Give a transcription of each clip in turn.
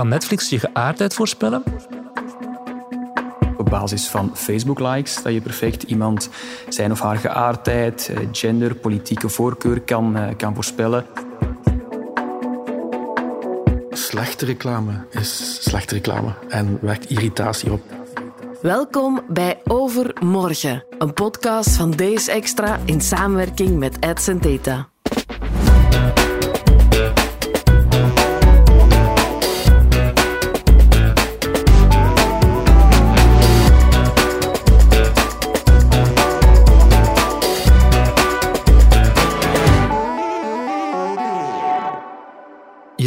kan Netflix je geaardheid voorspellen? Op basis van Facebook-likes, dat je perfect iemand zijn of haar geaardheid, eh, gender, politieke voorkeur kan, eh, kan voorspellen. Slechte reclame is slechte reclame en wekt irritatie op. Welkom bij Overmorgen, een podcast van Days Extra in samenwerking met AdSen Data.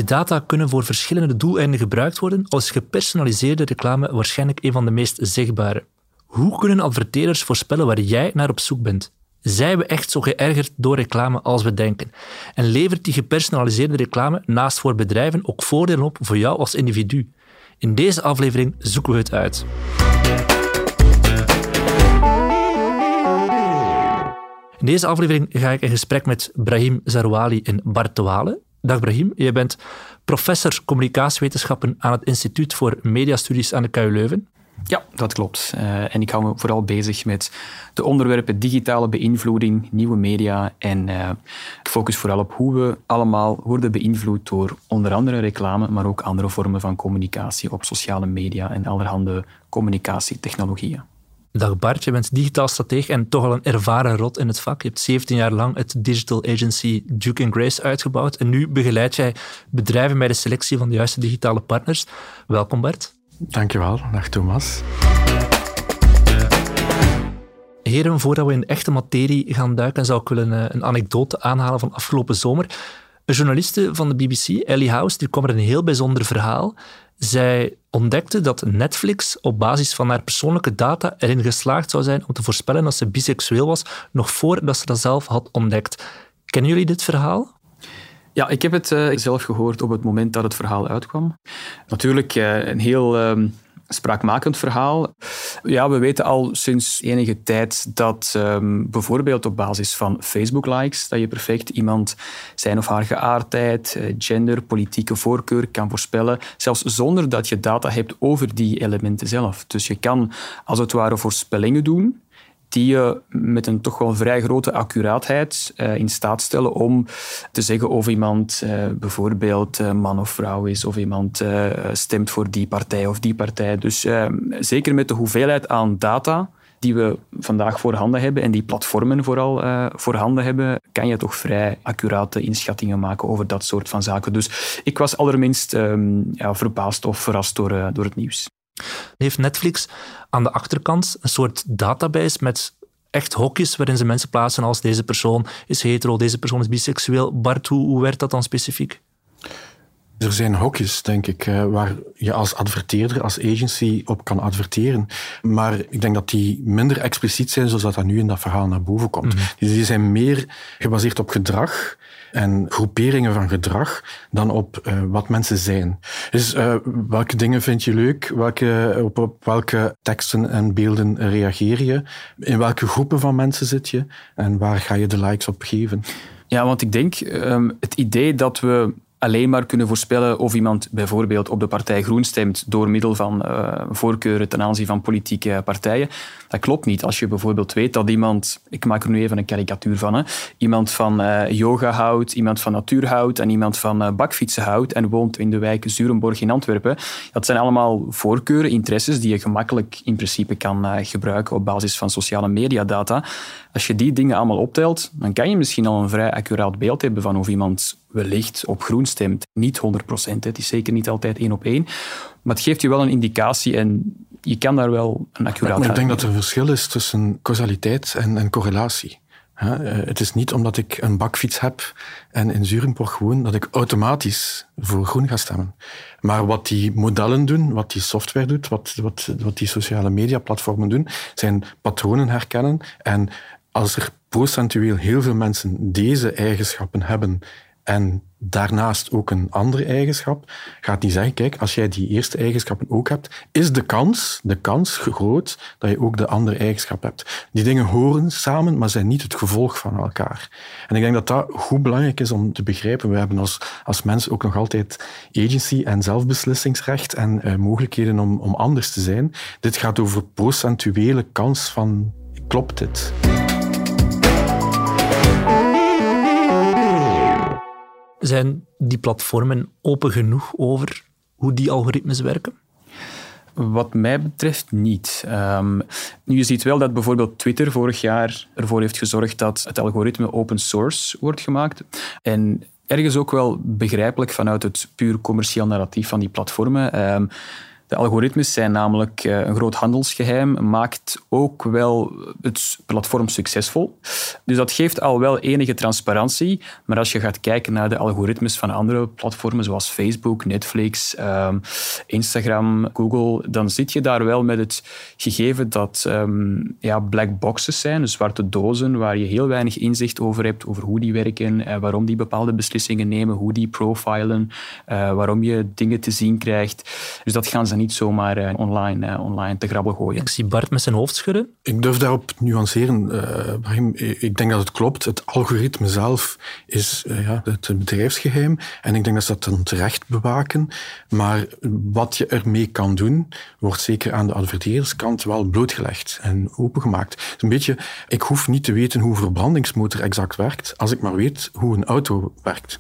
Data kunnen voor verschillende doeleinden gebruikt worden, als gepersonaliseerde reclame waarschijnlijk een van de meest zichtbare. Hoe kunnen adverteerders voorspellen waar jij naar op zoek bent? Zijn we echt zo geërgerd door reclame als we denken? En levert die gepersonaliseerde reclame naast voor bedrijven ook voordelen op voor jou als individu? In deze aflevering zoeken we het uit. In deze aflevering ga ik in gesprek met Brahim Zarouali en Bart de Wale. Dag Brahim, jij bent professor communicatiewetenschappen aan het Instituut voor Mediastudies aan de KU Leuven. Ja, dat klopt. Uh, en ik hou me vooral bezig met de onderwerpen digitale beïnvloeding, nieuwe media. En ik focus vooral op hoe we allemaal worden beïnvloed door onder andere reclame, maar ook andere vormen van communicatie op sociale media en allerhande communicatietechnologieën. Dag Bart, je bent digitaal strateeg en toch al een ervaren rot in het vak. Je hebt 17 jaar lang het digital agency Duke Grace uitgebouwd en nu begeleid jij bedrijven bij de selectie van de juiste digitale partners. Welkom Bart. Dankjewel. Dag Thomas. Heren, voordat we in echte materie gaan duiken, zou ik willen eh, een anekdote aanhalen van afgelopen zomer. Een journaliste van de BBC, Ellie House, die kwam er een heel bijzonder verhaal. Zij ontdekte dat Netflix op basis van haar persoonlijke data erin geslaagd zou zijn om te voorspellen dat ze biseksueel was, nog voordat ze dat zelf had ontdekt. Kennen jullie dit verhaal? Ja, ik heb het uh, zelf gehoord op het moment dat het verhaal uitkwam. Natuurlijk uh, een heel uh, spraakmakend verhaal. Ja, we weten al sinds enige tijd dat um, bijvoorbeeld op basis van Facebook-likes, dat je perfect iemand zijn of haar geaardheid, gender, politieke voorkeur kan voorspellen, zelfs zonder dat je data hebt over die elementen zelf. Dus je kan als het ware voorspellingen doen die je met een toch wel vrij grote accuraatheid uh, in staat stellen om te zeggen of iemand uh, bijvoorbeeld uh, man of vrouw is, of iemand stemt voor die partij of die partij. Dus zeker met de hoeveelheid aan data die we vandaag voorhanden hebben en die platformen vooral uh, voorhanden hebben, kan je toch vrij accurate inschattingen maken over dat soort van zaken. Dus ik was allerminst um, ja, verbaasd of verrast door, door het nieuws. Heeft Netflix aan de achterkant een soort database met echt hokjes waarin ze mensen plaatsen als deze persoon is hetero, deze persoon is biseksueel. Bart, hoe, hoe werkt dat dan specifiek? Er zijn hokjes, denk ik, eh, waar je als adverteerder, als agency op kan adverteren. Maar ik denk dat die minder expliciet zijn, zoals dat nu in dat verhaal naar boven komt. Mhm. Die zijn meer gebaseerd op gedrag en groeperingen van gedrag dan op uh, wat mensen zijn. Dus uh, welke dingen vind je leuk? Welke, op, op, welke teksten en beelden reageer je? In welke groepen van mensen zit je? En waar ga je de likes op geven? Ja, want ik denk um, het idee dat we alleen maar kunnen voorspellen of iemand bijvoorbeeld op de partij Groen stemt door middel van uh, voorkeuren ten aanzien van politieke partijen. Dat klopt niet. Als je bijvoorbeeld weet dat iemand, ik maak er nu even een karikatuur van, hè, iemand van uh, yoga houdt, iemand van natuur houdt en iemand van uh, bakfietsen houdt en woont in de wijk Zurenborg in Antwerpen. Dat zijn allemaal voorkeuren, interesses die je gemakkelijk in principe kan gebruiken op basis van sociale mediadata. Als je die dingen allemaal optelt, dan kan je misschien al een vrij accuraat beeld hebben van of iemand wellicht op groen stemt. Niet 100 procent, het is zeker niet altijd één op één. Maar het geeft je wel een indicatie en je kan daar wel een accuraat... Maar ik denk dat er een verschil is tussen causaliteit en, en correlatie. Eh, het is niet omdat ik een bakfiets heb en in Zurenborg woon, dat ik automatisch voor groen ga stemmen. Maar wat die modellen doen, wat die software doet, wat, wat, wat die sociale mediaplatformen doen, zijn patronen herkennen. En als er procentueel heel veel mensen deze eigenschappen hebben en daarnaast ook een andere eigenschap, gaat die zeggen, kijk, als jij die eerste eigenschappen ook hebt, is de kans, de kans groot dat je ook de andere eigenschap hebt. Die dingen horen samen, maar zijn niet het gevolg van elkaar. En ik denk dat dat goed belangrijk is om te begrijpen. We hebben als, als mens ook nog altijd agency en zelfbeslissingsrecht en uh, mogelijkheden om, om anders te zijn. Dit gaat over procentuele kans van klopt dit? Zijn die platformen open genoeg over hoe die algoritmes werken? Wat mij betreft niet. Um, nu, je ziet wel dat bijvoorbeeld Twitter vorig jaar ervoor heeft gezorgd dat het algoritme open source wordt gemaakt. En ergens ook wel begrijpelijk vanuit het puur commercieel narratief van die platformen. Um, de algoritmes zijn namelijk eh, een groot handelsgeheim, maakt ook wel het platform succesvol. Dus dat geeft al wel enige transparantie. Maar als je gaat kijken naar de algoritmes van andere platformen, zoals Facebook, Netflix, ehm, Instagram, Google, dan zit je daar wel met het gegeven dat um, ja, black boxes zijn, dus zwarte dozen, waar je heel weinig inzicht over hebt, over hoe die werken, uh, waarom die bepaalde beslissingen nemen, hoe die profilen, uh, waarom je dingen te zien krijgt. Dus dat gaan ze niet niet zomaar uh, online, uh, online te grabbel gooien. Ik zie Bart met zijn hoofd schudden. Ik durf daarop nuanceren. Uh, ik denk dat het klopt. Het algoritme zelf is ja, het bedrijfsgeheim. En ik denk dat ze dat dan terecht bewaken. Maar wat je ermee kan doen, wordt zeker aan de adverteerderskant wel blootgelegd en opengemaakt. een beetje, ik hoef niet te weten hoe een verbrandingsmotor exact werkt, als ik maar weet hoe een auto werkt.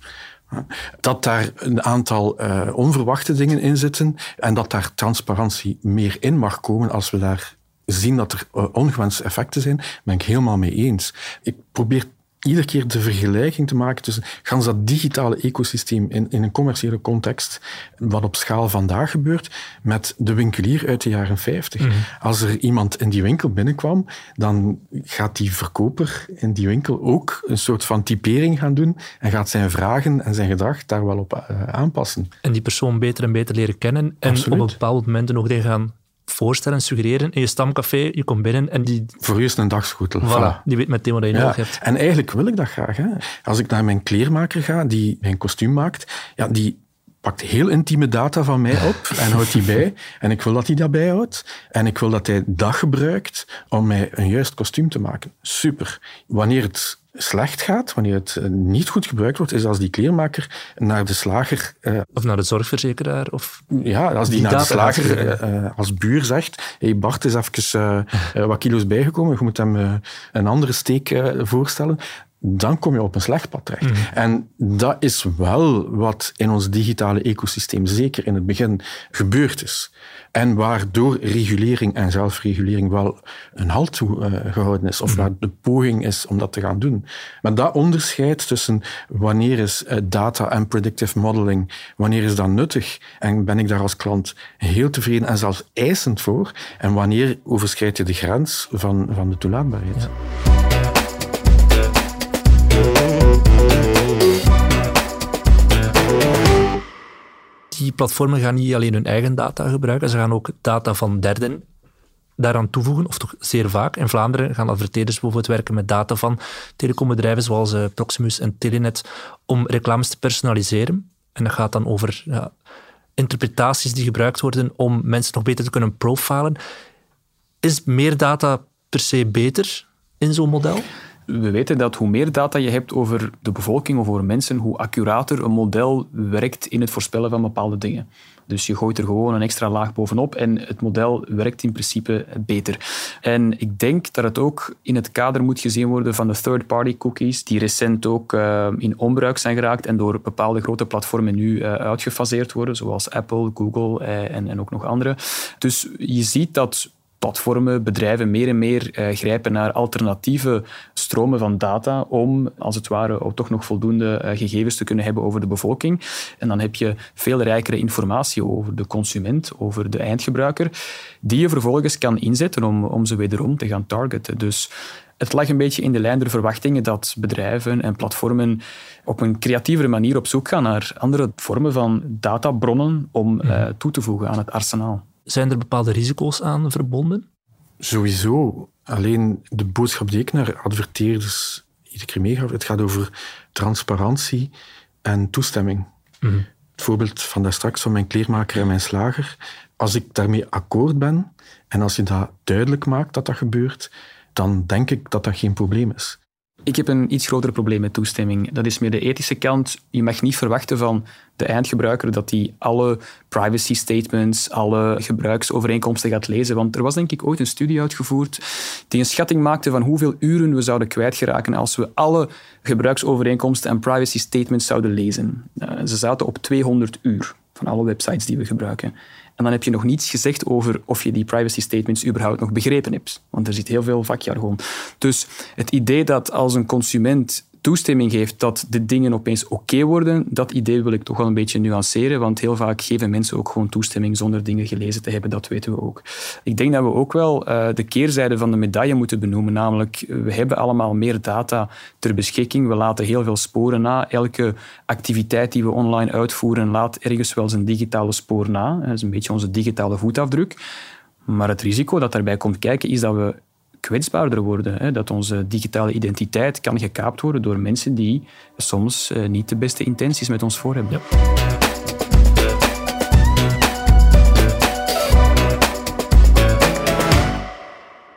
Dat daar een aantal uh, onverwachte dingen in zitten en dat daar transparantie meer in mag komen als we daar zien dat er uh, ongewenste effecten zijn, ben ik helemaal mee eens. Ik probeer iedere keer de vergelijking te maken tussen gans dat digitale ecosysteem in, in een commerciële context, wat op schaal vandaag gebeurt, met de winkelier uit de jaren 50. Mhm. Als er iemand in die winkel binnenkwam, dan gaat die verkoper in die winkel ook een soort van typering gaan doen en gaat zijn vragen en zijn gedrag daar wel op uh, aanpassen. En die persoon beter en beter leren kennen en op een bepaald moment ook gaan voorstellen, suggereren in je stamcafé. Je komt binnen en die... Voor je is een dagschoetel. Voilà, Die weet meteen wat je nodig hebt. En eigenlijk wil ik dat graag. Hè. Als ik naar mijn kleermaker ga, die mijn kostuum maakt, ja, die pakt heel intieme data van mij op en houdt die bij. En ik wil dat hij dat bijhoudt. En ik wil dat hij dat gebruikt om mij een juist kostuum te maken. Super. Wanneer het slecht gaat, wanneer het eh, niet goed gebruikt wordt, is als die kleermaker naar de slager... Uh, of naar de zorgverzekeraar? Of ja, als die, naar de slager uh, als buur zegt, hey Bart is even wat kilo's bijgekomen, je moet hem een andere steek voorstellen, dan kom je op een slecht pad terecht. Mm. En dat is wel wat in ons digitale ecosysteem, zeker in het begin, gebeurd is. En waardoor regulering en zelfregulering wel een halt toe uh, gehouden is, of mm. waar de poging is om dat te gaan doen. Maar dat onderscheid tussen wanneer is uh, data en predictive modeling, wanneer is dat nuttig en ben ik daar als klant heel tevreden en zelfs eisend voor, en wanneer overschrijd je de grens van, van de toelaatbaarheid. Ja. Die platformen gaan niet alleen hun eigen data gebruiken, ze gaan ook data van derden daaraan toevoegen, of toch zeer vaak. In Vlaanderen gaan adverteerders bijvoorbeeld werken met data van telecombedrijven zoals uh, Proximus en Telenet om reclames te personaliseren. En dat gaat dan over interpretaties die gebruikt worden om mensen nog beter te kunnen profilen. Is meer data per se beter in zo'n model? We weten dat hoe meer data je hebt over de bevolking of over mensen, hoe accurater een model werkt in het voorspellen van bepaalde dingen. Dus je gooit er gewoon een extra laag bovenop en het model werkt in principe beter. En ik denk dat het ook in het kader moet gezien worden van de third-party cookies, die recent ook uh, in onbruik zijn geraakt en door bepaalde grote platformen nu uh, uitgefaseerd worden, zoals Apple, Google uh, en, en ook nog andere. Dus je ziet dat platformen, bedrijven meer en meer eh, grijpen naar alternatieve stromen van data om, als het ware, ook toch nog voldoende eh, gegevens te kunnen hebben over de bevolking. En dan heb je veel rijkere informatie over de consument, over de eindgebruiker, die je vervolgens kan inzetten om, om ze wederom te gaan targeten. Dus het lag een beetje in de lijn der verwachtingen dat bedrijven en platformen op een creatievere manier op zoek gaan naar andere vormen van databronnen om uh, toe te voegen aan het arsenaal. Zijn er bepaalde risico's aan verbonden? Sowieso. Alleen de boodschap die ik naar adverteerders iedere keer meegaf, het gaat over transparantie en toestemming. Mhm. Het voorbeeld van daar straks van mijn kleermaker en mijn slager. Als ik daarmee akkoord ben en als je dat duidelijk maakt dat dat gebeurt, dan denk ik dat dat geen probleem is. Ik heb een iets groter probleem met toestemming. Dat is meer de ethische kant. Je mag niet verwachten van de eindgebruiker dat hij alle privacy statements, alle gebruiksovereenkomsten gaat lezen. Want er was denk ik ooit een studie uitgevoerd die een schatting maakte van hoeveel uren we zouden kwijtgeraken als we alle gebruiksovereenkomsten en privacy statements zouden lezen. Uh, ze zaten op 200 uur alle websites die we gebruiken. En dan heb je nog niets gezegd over of je die privacy statements überhaupt nog begrepen hebt. Want er zit heel veel vakjargon. Dus het idee dat als een consument toestemming geeft dat de dingen opeens oké worden, dat idee wil ik toch wel een beetje nuanceren, want heel vaak geven mensen ook gewoon toestemming zonder dingen gelezen te hebben, dat weten we ook. Ik denk dat we ook wel uh, de keerzijde van de medaille moeten benoemen, namelijk we hebben allemaal meer data ter beschikking, we laten heel veel sporen na, elke activiteit die we online uitvoeren laat ergens wel zijn digitale spoor na, dat is een beetje onze digitale voetafdruk. Maar het risico dat daarbij komt kijken is dat we kwetsbaarder worden. Hè? Dat onze digitale identiteit kan gekaapt worden door mensen die soms uh, niet de beste intenties met ons voor hebben.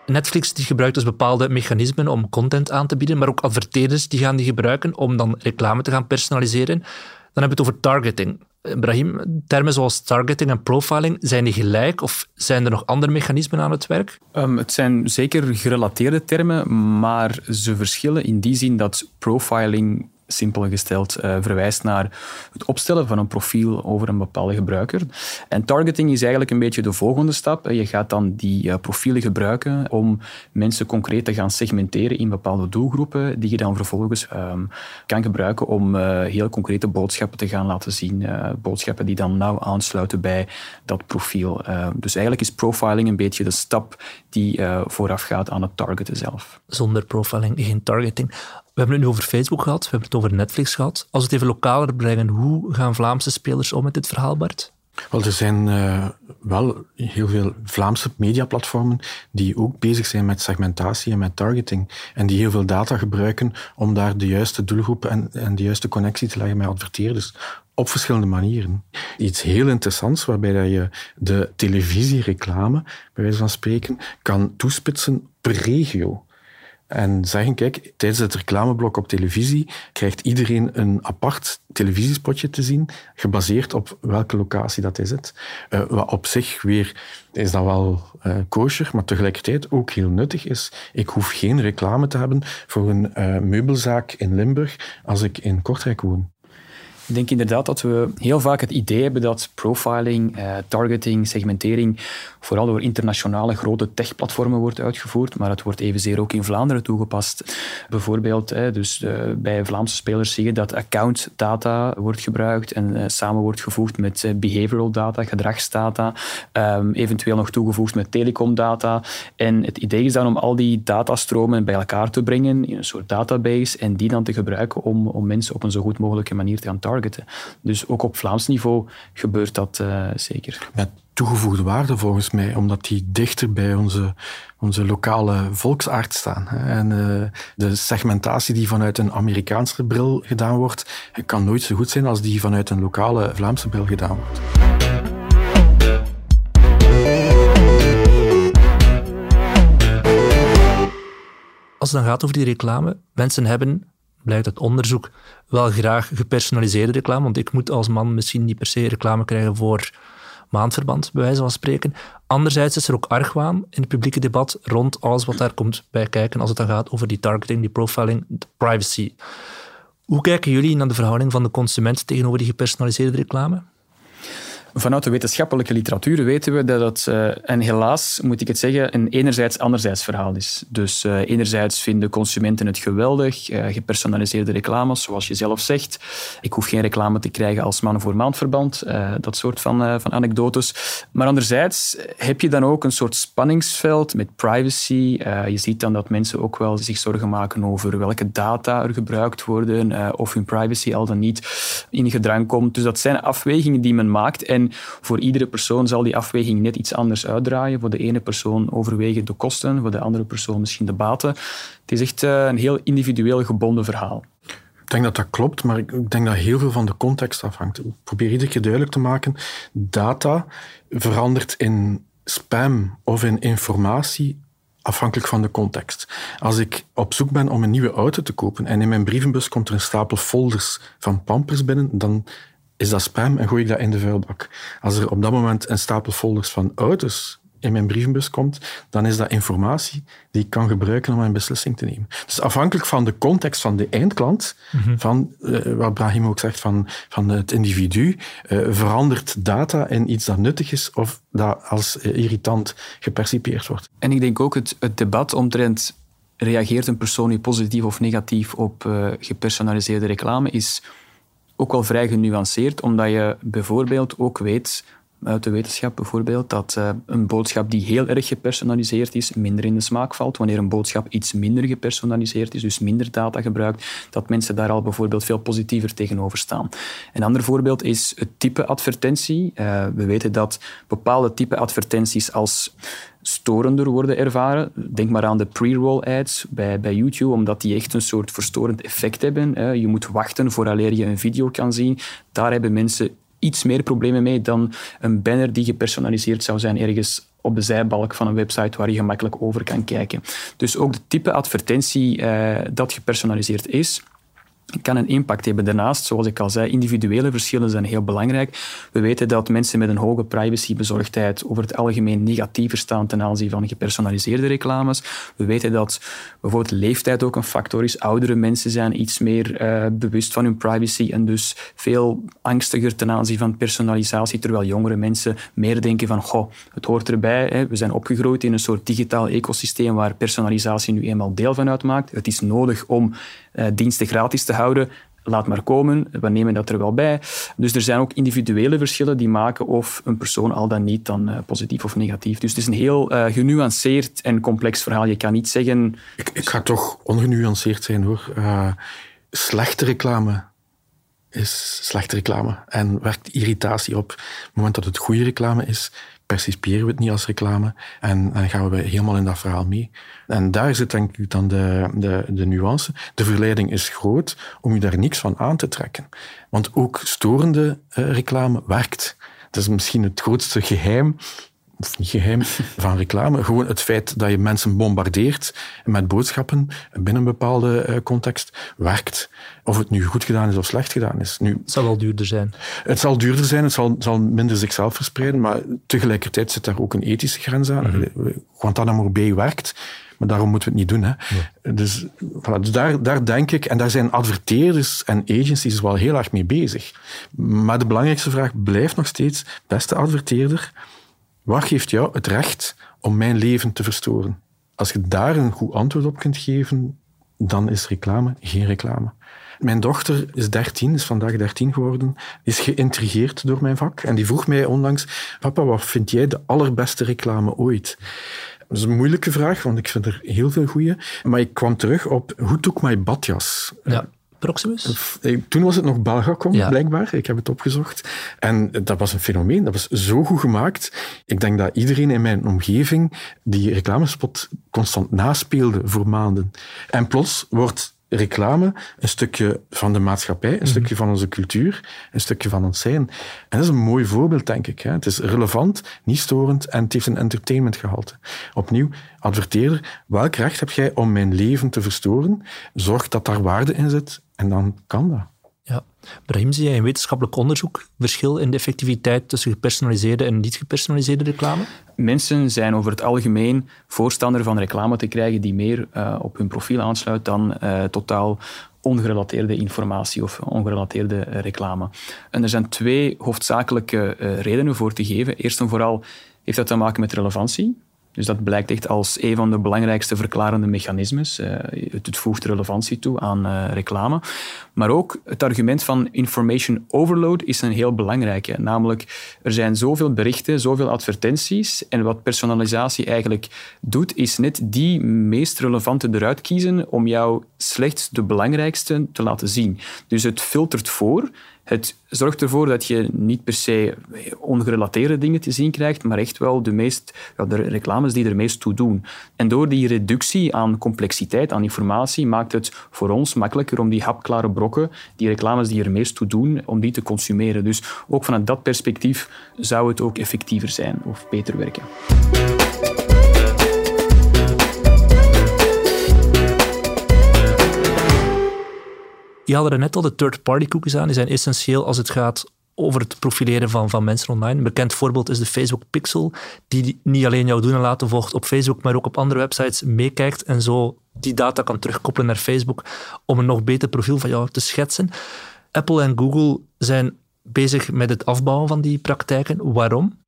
Netflix die gebruikt dus bepaalde mechanismen om content aan te bieden, maar ook adverteerders die gaan die gebruiken om dan reclame te gaan personaliseren. Dan hebben we het over targeting. Brahim, termen zoals targeting en profiling, zijn die gelijk of zijn er nog andere mechanismen aan het werk? Um, het zijn zeker gerelateerde termen, maar ze verschillen in die zin dat profiling simpel gesteld uh, verwijst naar het opstellen van een profiel over een bepaalde gebruiker. En targeting is eigenlijk een beetje de volgende stap. Je gaat dan die uh, profielen gebruiken om mensen concreet te gaan segmenteren in bepaalde doelgroepen, die je dan vervolgens um, kan gebruiken om uh, heel concrete boodschappen te gaan laten zien. boodschappen die dan nauw aansluiten bij dat profiel. dus eigenlijk is profiling een beetje de stap die vooraf gaat aan het targeten zelf. Zonder profiling geen targeting. We hebben het nu over Facebook gehad, we hebben het over Netflix gehad. Als we het even lokaler brengen, hoe gaan Vlaamse spelers om met dit verhaal, Bart? Wel, er zijn uh, wel heel veel Vlaamse mediaplatformen die ook bezig zijn met segmentatie en met targeting. En die heel veel data gebruiken om daar de juiste doelgroepen en, en de juiste connectie te leggen met adverteerders. Op verschillende manieren. Iets heel interessants waarbij dat je de televisiereclame, bij wijze van spreken, kan toespitsen per regio. En zeggen, kijk, tijdens het reclameblok op televisie krijgt iedereen een apart televisiespotje te zien, gebaseerd op welke locatie dat is het. Uh, wat op zich weer is dat wel uh, kosher, maar tegelijkertijd ook heel nuttig is. Ik hoef geen reclame te hebben voor een uh, meubelzaak in Limburg als ik in Kortrijk woon. Ik denk inderdaad dat we heel vaak het idee hebben dat profiling, eh, targeting, segmentering vooral door internationale grote techplatformen wordt uitgevoerd, maar het wordt evenzeer ook in Vlaanderen toegepast. Bijvoorbeeld, eh, dus uh, bij Vlaamse spelers zie je dat account data wordt gebruikt en uh, samen wordt gevoegd met uh, behavioral data, gedragsdata, um, eventueel nog toegevoegd met telecomdata. En het idee is dan om al die datastromen bij elkaar te brengen in een soort database en die dan te gebruiken om, om mensen op een zo goed mogelijke manier te gaan targeten. Dus ook op Vlaams niveau gebeurt dat uh, zeker. Met toegevoegde waarde volgens mij, omdat die dichter bij onze, onze lokale volksaard staan. En uh, de segmentatie die vanuit een Amerikaanse bril gedaan wordt, kan nooit zo goed zijn als die vanuit een lokale Vlaamse bril gedaan wordt. Als het dan gaat over die reclame, mensen hebben blijkt uit onderzoek, wel graag gepersonaliseerde reclame. Want ik moet als man misschien niet per se reclame krijgen voor maandverband, bij wijze van spreken. Anderzijds is er ook argwaan in het publieke debat rond alles wat daar komt bij kijken als het dan gaat over die targeting, die profiling, de privacy. Hoe kijken jullie naar de verhouding van de consument tegenover die gepersonaliseerde reclame? Vanuit de wetenschappelijke literatuur weten we dat het, uh, en helaas moet ik het zeggen, een enerzijds-anderzijds verhaal is. Dus uh, enerzijds vinden consumenten het geweldig, uh, gepersonaliseerde reclames, zoals je zelf zegt. Ik hoef geen reclame te krijgen als man voor maandverband, dat soort van, van anekdotes. Maar anderzijds heb je dan ook een soort spanningsveld met privacy. je ziet dan dat mensen ook wel zich zorgen maken over welke data er gebruikt worden, of hun privacy al dan niet in gedrang komt. Dus dat zijn afwegingen die men maakt. En voor iedere persoon zal die afweging net iets anders uitdraaien. Voor de ene persoon overwegen de kosten, voor de andere persoon misschien de baten. Het is echt eh, een heel individueel gebonden verhaal. Ik denk dat dat klopt, maar ik denk dat heel veel van de context afhangt. Ik probeer iedere keer duidelijk te maken, data verandert in spam of in informatie afhankelijk van de context. Als ik op zoek ben om een nieuwe auto te kopen en in mijn brievenbus komt er een stapel folders van Pampers binnen, dan is dat spam en gooi ik dat in de vuilbak. Als er op dat moment een stapel folders van auto's in mijn brievenbus komt, dan is dat informatie die ik kan gebruiken om een beslissing te nemen. Dus afhankelijk van de context van de eindklant, mhm. van uh, wat Brahim ook zegt, van, van het individu, uh, verandert data in iets dat nuttig is of dat als uh, irritant gepercipieerd wordt. En ik denk ook het, het debat omtrent reageert een persoon nu positief of negatief op gepersonaliseerde reclame is ook wel vrij genuanceerd, omdat je bijvoorbeeld ook weet uit de wetenschap bijvoorbeeld, dat uh, een boodschap die heel erg gepersonaliseerd is, minder in de smaak valt. Wanneer een boodschap iets minder gepersonaliseerd is, dus minder data gebruikt, dat mensen daar al bijvoorbeeld veel positiever tegenover staan. Een ander voorbeeld is het type advertentie. Uh, we weten dat bepaalde type advertenties als storender worden ervaren. Denk maar aan de pre-roll ads bij, bij YouTube, omdat die echt een soort verstorend effect hebben. Je moet wachten vooraleer je een video kan zien. Daar hebben mensen iets meer problemen mee dan een banner die gepersonaliseerd zou zijn ergens op de zijbalk van een website waar je gemakkelijk over kan kijken. Dus ook de type advertentie uh, dat gepersonaliseerd is, kan een impact hebben. Daarnaast, zoals ik al zei, individuele verschillen zijn heel belangrijk. We weten dat mensen met een hoge privacybezorgdheid over het algemeen negatiever staan ten aanzien van gepersonaliseerde reclames. We weten dat bijvoorbeeld leeftijd ook een factor is. Oudere mensen zijn iets meer uh, bewust van hun privacy en dus veel angstiger ten aanzien van personalisatie, terwijl jongere mensen meer denken van goh, het hoort erbij. Hè. We zijn opgegroeid in een soort digitaal ecosysteem waar personalisatie nu eenmaal deel van uitmaakt. Het is nodig om uh, diensten gratis te laat maar komen, we nemen dat er wel bij. Dus er zijn ook individuele verschillen die maken of een persoon al dan niet dan uh, positief of negatief. Dus het is een heel uh, genuanceerd en complex verhaal. Je kan niet zeggen... Ik, ga toch ongenuanceerd zijn hoor. Uh, slechte reclame is slechte reclame en werkt irritatie op. Op het moment dat het goede reclame is, percipiëren we het niet als reclame en, en, gaan we helemaal in dat verhaal mee. En daar zit denk ik dan de, de, de nuance. De verleiding is groot om je daar niks van aan te trekken. Want ook storende uh, reclame werkt. Dat is misschien het grootste geheim of niet geheim, van reclame. Gewoon het feit dat je mensen bombardeert met boodschappen binnen een bepaalde eh, context werkt. Of het nu goed gedaan is of slecht gedaan is. Nu, het zal wel duurder zijn. Het zal duurder zijn, het zal, zal minder zichzelf verspreiden, maar tegelijkertijd zit daar ook een ethische grens aan. Mm -hmm. Guantanamo Bay werkt, maar daarom moeten we het niet doen. Hè. Dus, voilà, dus daar, daar denk ik, en daar zijn adverteerders en agencies wel heel erg mee bezig. Maar de belangrijkste vraag blijft nog steeds, beste adverteerder, wat geeft jou het recht om mijn leven te verstoren? Als je daar een goed antwoord op kunt geven, dan is reclame geen reclame. Mijn dochter is 13, is vandaag 13 geworden, is geïntrigeerd door mijn vak en die vroeg mij onlangs, papa, wat vind jij de allerbeste reclame ooit? Dat is een moeilijke vraag, want ik vind er heel veel goede. Maar ik kwam terug op Who Took My Badjas? Ja. Proximus? Eh, toen was het nog Belgacom, blijkbaar. Ik heb het opgezocht. En dat was een fenomeen. Dat was zo goed gemaakt. Ik denk dat iedereen in mijn omgeving die reclamespot constant naspeelde voor maanden. En plots wordt reclame een stukje van de maatschappij, een mhm. stukje van onze cultuur, een stukje van ons zijn. En dat is een mooi voorbeeld, denk ik. Het is relevant, niet storend en het heeft een entertainmentgehalte. Opnieuw, adverteerder, welk recht heb jij om mijn leven te verstoren? Zorg dat daar waarde in zit en dan kan dat. Ja. Brahim, zie jij in wetenschappelijk onderzoek verschil in de effectiviteit tussen gepersonaliseerde en niet gepersonaliseerde reclame? Mensen zijn over het algemeen voorstander van reclame te krijgen die meer uh, op hun profiel aansluit dan uh, totaal ongerelateerde informatie of ongerelateerde reclame. En er zijn twee hoofdzakelijke uh, redenen voor te geven. Eerst en vooral heeft dat te maken met relevantie. Dus dat blijkt echt als een van de belangrijkste verklarende mechanismes. Uh, het, voegt relevantie toe aan uh, reclame. Maar ook het argument van information overload is een heel belangrijke. Namelijk, er zijn zoveel berichten, zoveel advertenties. En wat personalisatie eigenlijk doet, is net die meest relevante eruit kiezen om jou slechts de belangrijkste te laten zien. Dus het filtert voor Het zorgt ervoor dat je niet per se ongerelateerde dingen te zien krijgt, maar echt wel de, meest, ja, de reclames die er meest toe doen. En door die reductie aan complexiteit, aan informatie, maakt het voor ons makkelijker om die hapklare brokken, die reclames die er meest toe doen, om die te consumeren. Dus ook vanuit dat perspectief zou het ook effectiever zijn of beter werken. Je haalde er net al de third-party cookies aan. Die zijn essentieel als het gaat over het profileren van, van mensen online. Een bekend voorbeeld is de Facebook Pixel, die niet alleen jouw doen en laten volgt op Facebook, maar ook op andere websites meekijkt en zo die data kan terugkoppelen naar Facebook om een nog beter profiel van jou te schetsen. Apple en Google zijn bezig met het afbouwen van die praktijken. Waarom?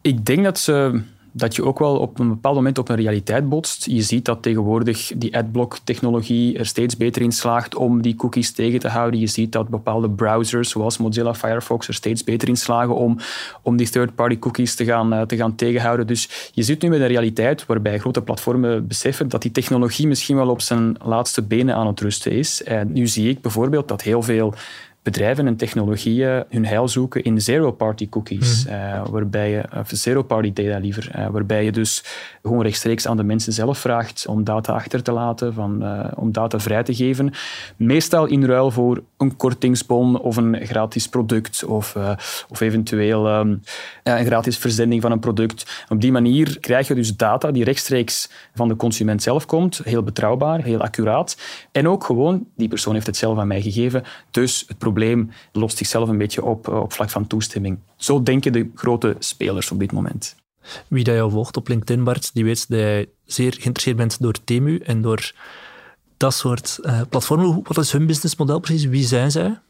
Ik denk dat ze dat je ook wel op een bepaald moment op een realiteit botst. Je ziet dat tegenwoordig die adblock-technologie er steeds beter in slaagt om die cookies tegen te houden. Je ziet dat bepaalde browsers, zoals Mozilla Firefox, er steeds beter in slagen om, om die third-party cookies te gaan, eh, te gaan tegenhouden. Dus je zit nu met een realiteit waarbij grote platformen beseffen dat die technologie misschien wel op zijn laatste benen aan het rusten is. En nu zie ik bijvoorbeeld dat heel veel bedrijven en technologieën hun heil zoeken in zero-party cookies, mhm. eh, waarbij je, of zero-party data liever, uh, waarbij je dus gewoon rechtstreeks aan de mensen zelf vraagt om data achter te laten, van, uh, om data vrij te geven. Meestal in ruil voor een kortingsbon of een gratis product of, of eventueel um, een gratis verzending van een product. Op die manier krijg je dus data die rechtstreeks van de consument zelf komt, heel betrouwbaar, heel accuraat. En ook gewoon, die persoon heeft het zelf aan mij gegeven, dus het probleem probleem lost zichzelf een beetje op eh, op vlak van toestemming. Zo denken de grote spelers op dit moment. Wie dat jou volgt op LinkedIn, Bart, die weet dat jij zeer geïnteresseerd bent door Temu en door dat soort uh, platformen. Wat is hun businessmodel precies? Wie zijn zij?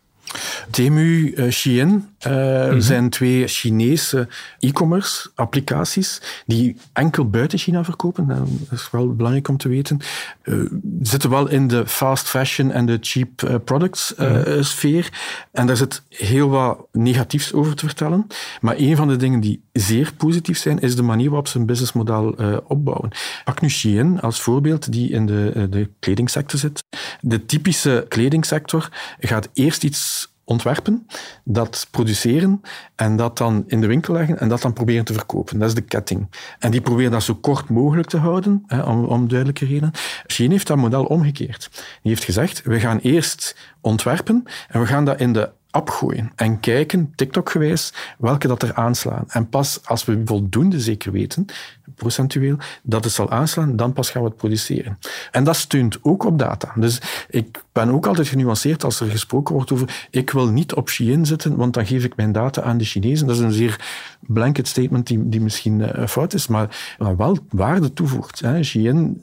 Temu, uh, Shein uh, zijn twee Chinese e-commerce applicaties die enkel buiten China verkopen. dat is wel belangrijk om te weten. Uh, zitten wel in de fast fashion en de cheap products mhm. sfeer. En daar zit heel wat negatiefs over te vertellen. Maar een van de dingen die zeer positief zijn, is de manier waarop ze een businessmodel opbouwen. Pak nu Shein als voorbeeld, die in de, de kledingsector zit. De typische kledingsector gaat eerst iets ontwerpen, dat produceren en dat dan in de winkel leggen en dat dan proberen te verkopen. Dat is de ketting. En die proberen dat zo kort mogelijk te houden, hè, om, om duidelijke redenen. China heeft dat model omgekeerd. Die heeft gezegd, we gaan eerst ontwerpen en we gaan dat in de app gooien en kijken, TikTok-gewijs, welke dat er aanslaan. En pas als we voldoende zeker weten, procentueel, dat het zal aanslaan, dan pas gaan we het produceren. En dat steunt ook op data. Dus ik ben ook altijd genuanceerd als er gesproken wordt over ik wil niet op Shein zitten, want dan geef ik mijn data aan de Chinezen. Dat is een zeer blanket statement die, die misschien uh, fout is, maar, wel waarde toevoegt. Hè.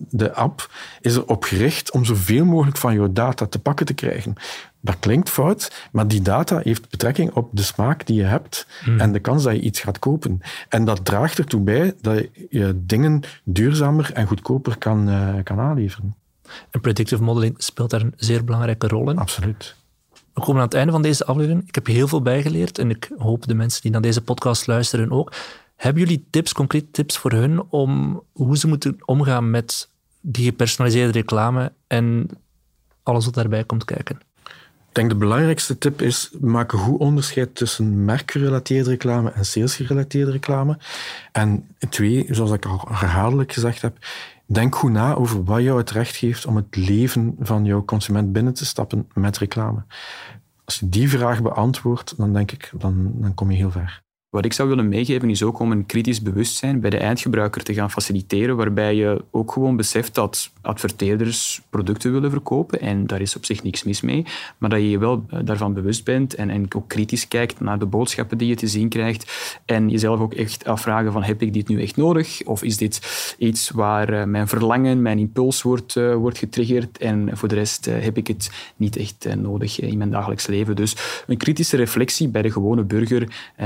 De app, is erop gericht om zoveel mogelijk van jouw data te pakken te krijgen. Dat klinkt fout, maar die data heeft betrekking op de smaak die je hebt hmm. en de kans dat je iets gaat kopen. En dat draagt ertoe bij dat je dingen duurzamer en goedkoper kan, uh, kan aanleveren. En predictive modeling speelt daar een zeer belangrijke rol in. Absoluut. We komen aan het einde van deze aflevering. Ik heb heel veel bijgeleerd en ik hoop de mensen die naar deze podcast luisteren ook. Hebben jullie tips, concrete tips voor hun om hoe ze moeten omgaan met die gepersonaliseerde reclame en alles wat daarbij komt kijken? Ik denk de belangrijkste tip is, maak een goed onderscheid tussen merkgerelateerde reclame en salesgerelateerde reclame. En twee, zoals ik al herhaaldelijk gezegd heb, denk goed na over wat jou het recht geeft om het leven van jouw consument binnen te stappen met reclame. Als je die vraag beantwoordt, dan denk ik, dan, dan kom je heel ver. Wat ik zou willen meegeven is ook om een kritisch bewustzijn bij de eindgebruiker te gaan faciliteren, waarbij je ook gewoon beseft dat adverteerders producten willen verkopen en daar is op zich niks mis mee, maar dat je je wel eh, daarvan bewust bent en, en ook kritisch kijkt naar de boodschappen die je te zien krijgt en jezelf ook echt afvragen van heb ik dit nu echt nodig of is dit iets waar eh, mijn verlangen, mijn impuls wordt, uh, wordt getriggerd en voor de rest heb ik het niet echt nodig in mijn dagelijks leven. Dus een kritische reflectie bij de gewone burger,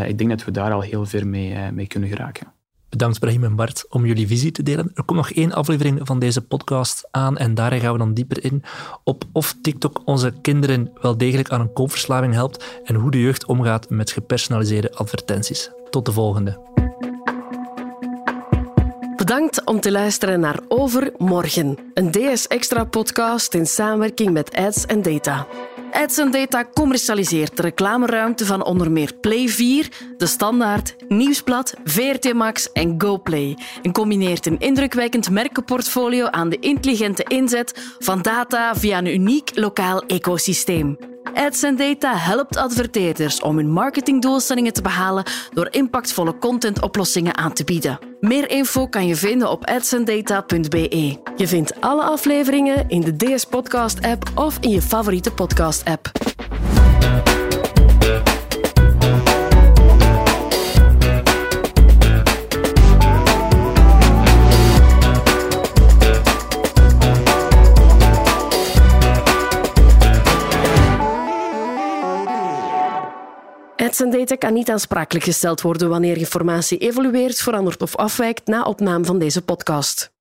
ik denk dat we daar al heel ver mee, eh, mee kunnen geraken. Bedankt Brahim en Bart om jullie visie te delen. Er komt nog één aflevering van deze podcast aan en daarin gaan we dan dieper in op of TikTok onze kinderen wel degelijk aan een koopverslaving helpt en hoe de jeugd omgaat met gepersonaliseerde advertenties. Tot de volgende. Bedankt om te luisteren naar Overmorgen, een DS Extra podcast in samenwerking met Ads en Data. Ads Data commercialiseert de reclameruimte van onder meer Play 4, De Standaard, Nieuwsblad, VRT Max en GoPlay. En combineert een indrukwekkend merkenportfolio aan de intelligente inzet van data via een uniek lokaal ecosysteem. Ads Data helpt adverteerders om hun marketingdoelstellingen te behalen door impactvolle contentoplossingen aan te bieden. Meer info kan je vinden op adsandata.be. Je vindt alle afleveringen in de DS Podcast app of in je favoriete podcast app. Ads Data kan niet aansprakelijk gesteld worden wanneer informatie evolueert, verandert of afwijkt na opname van deze podcast.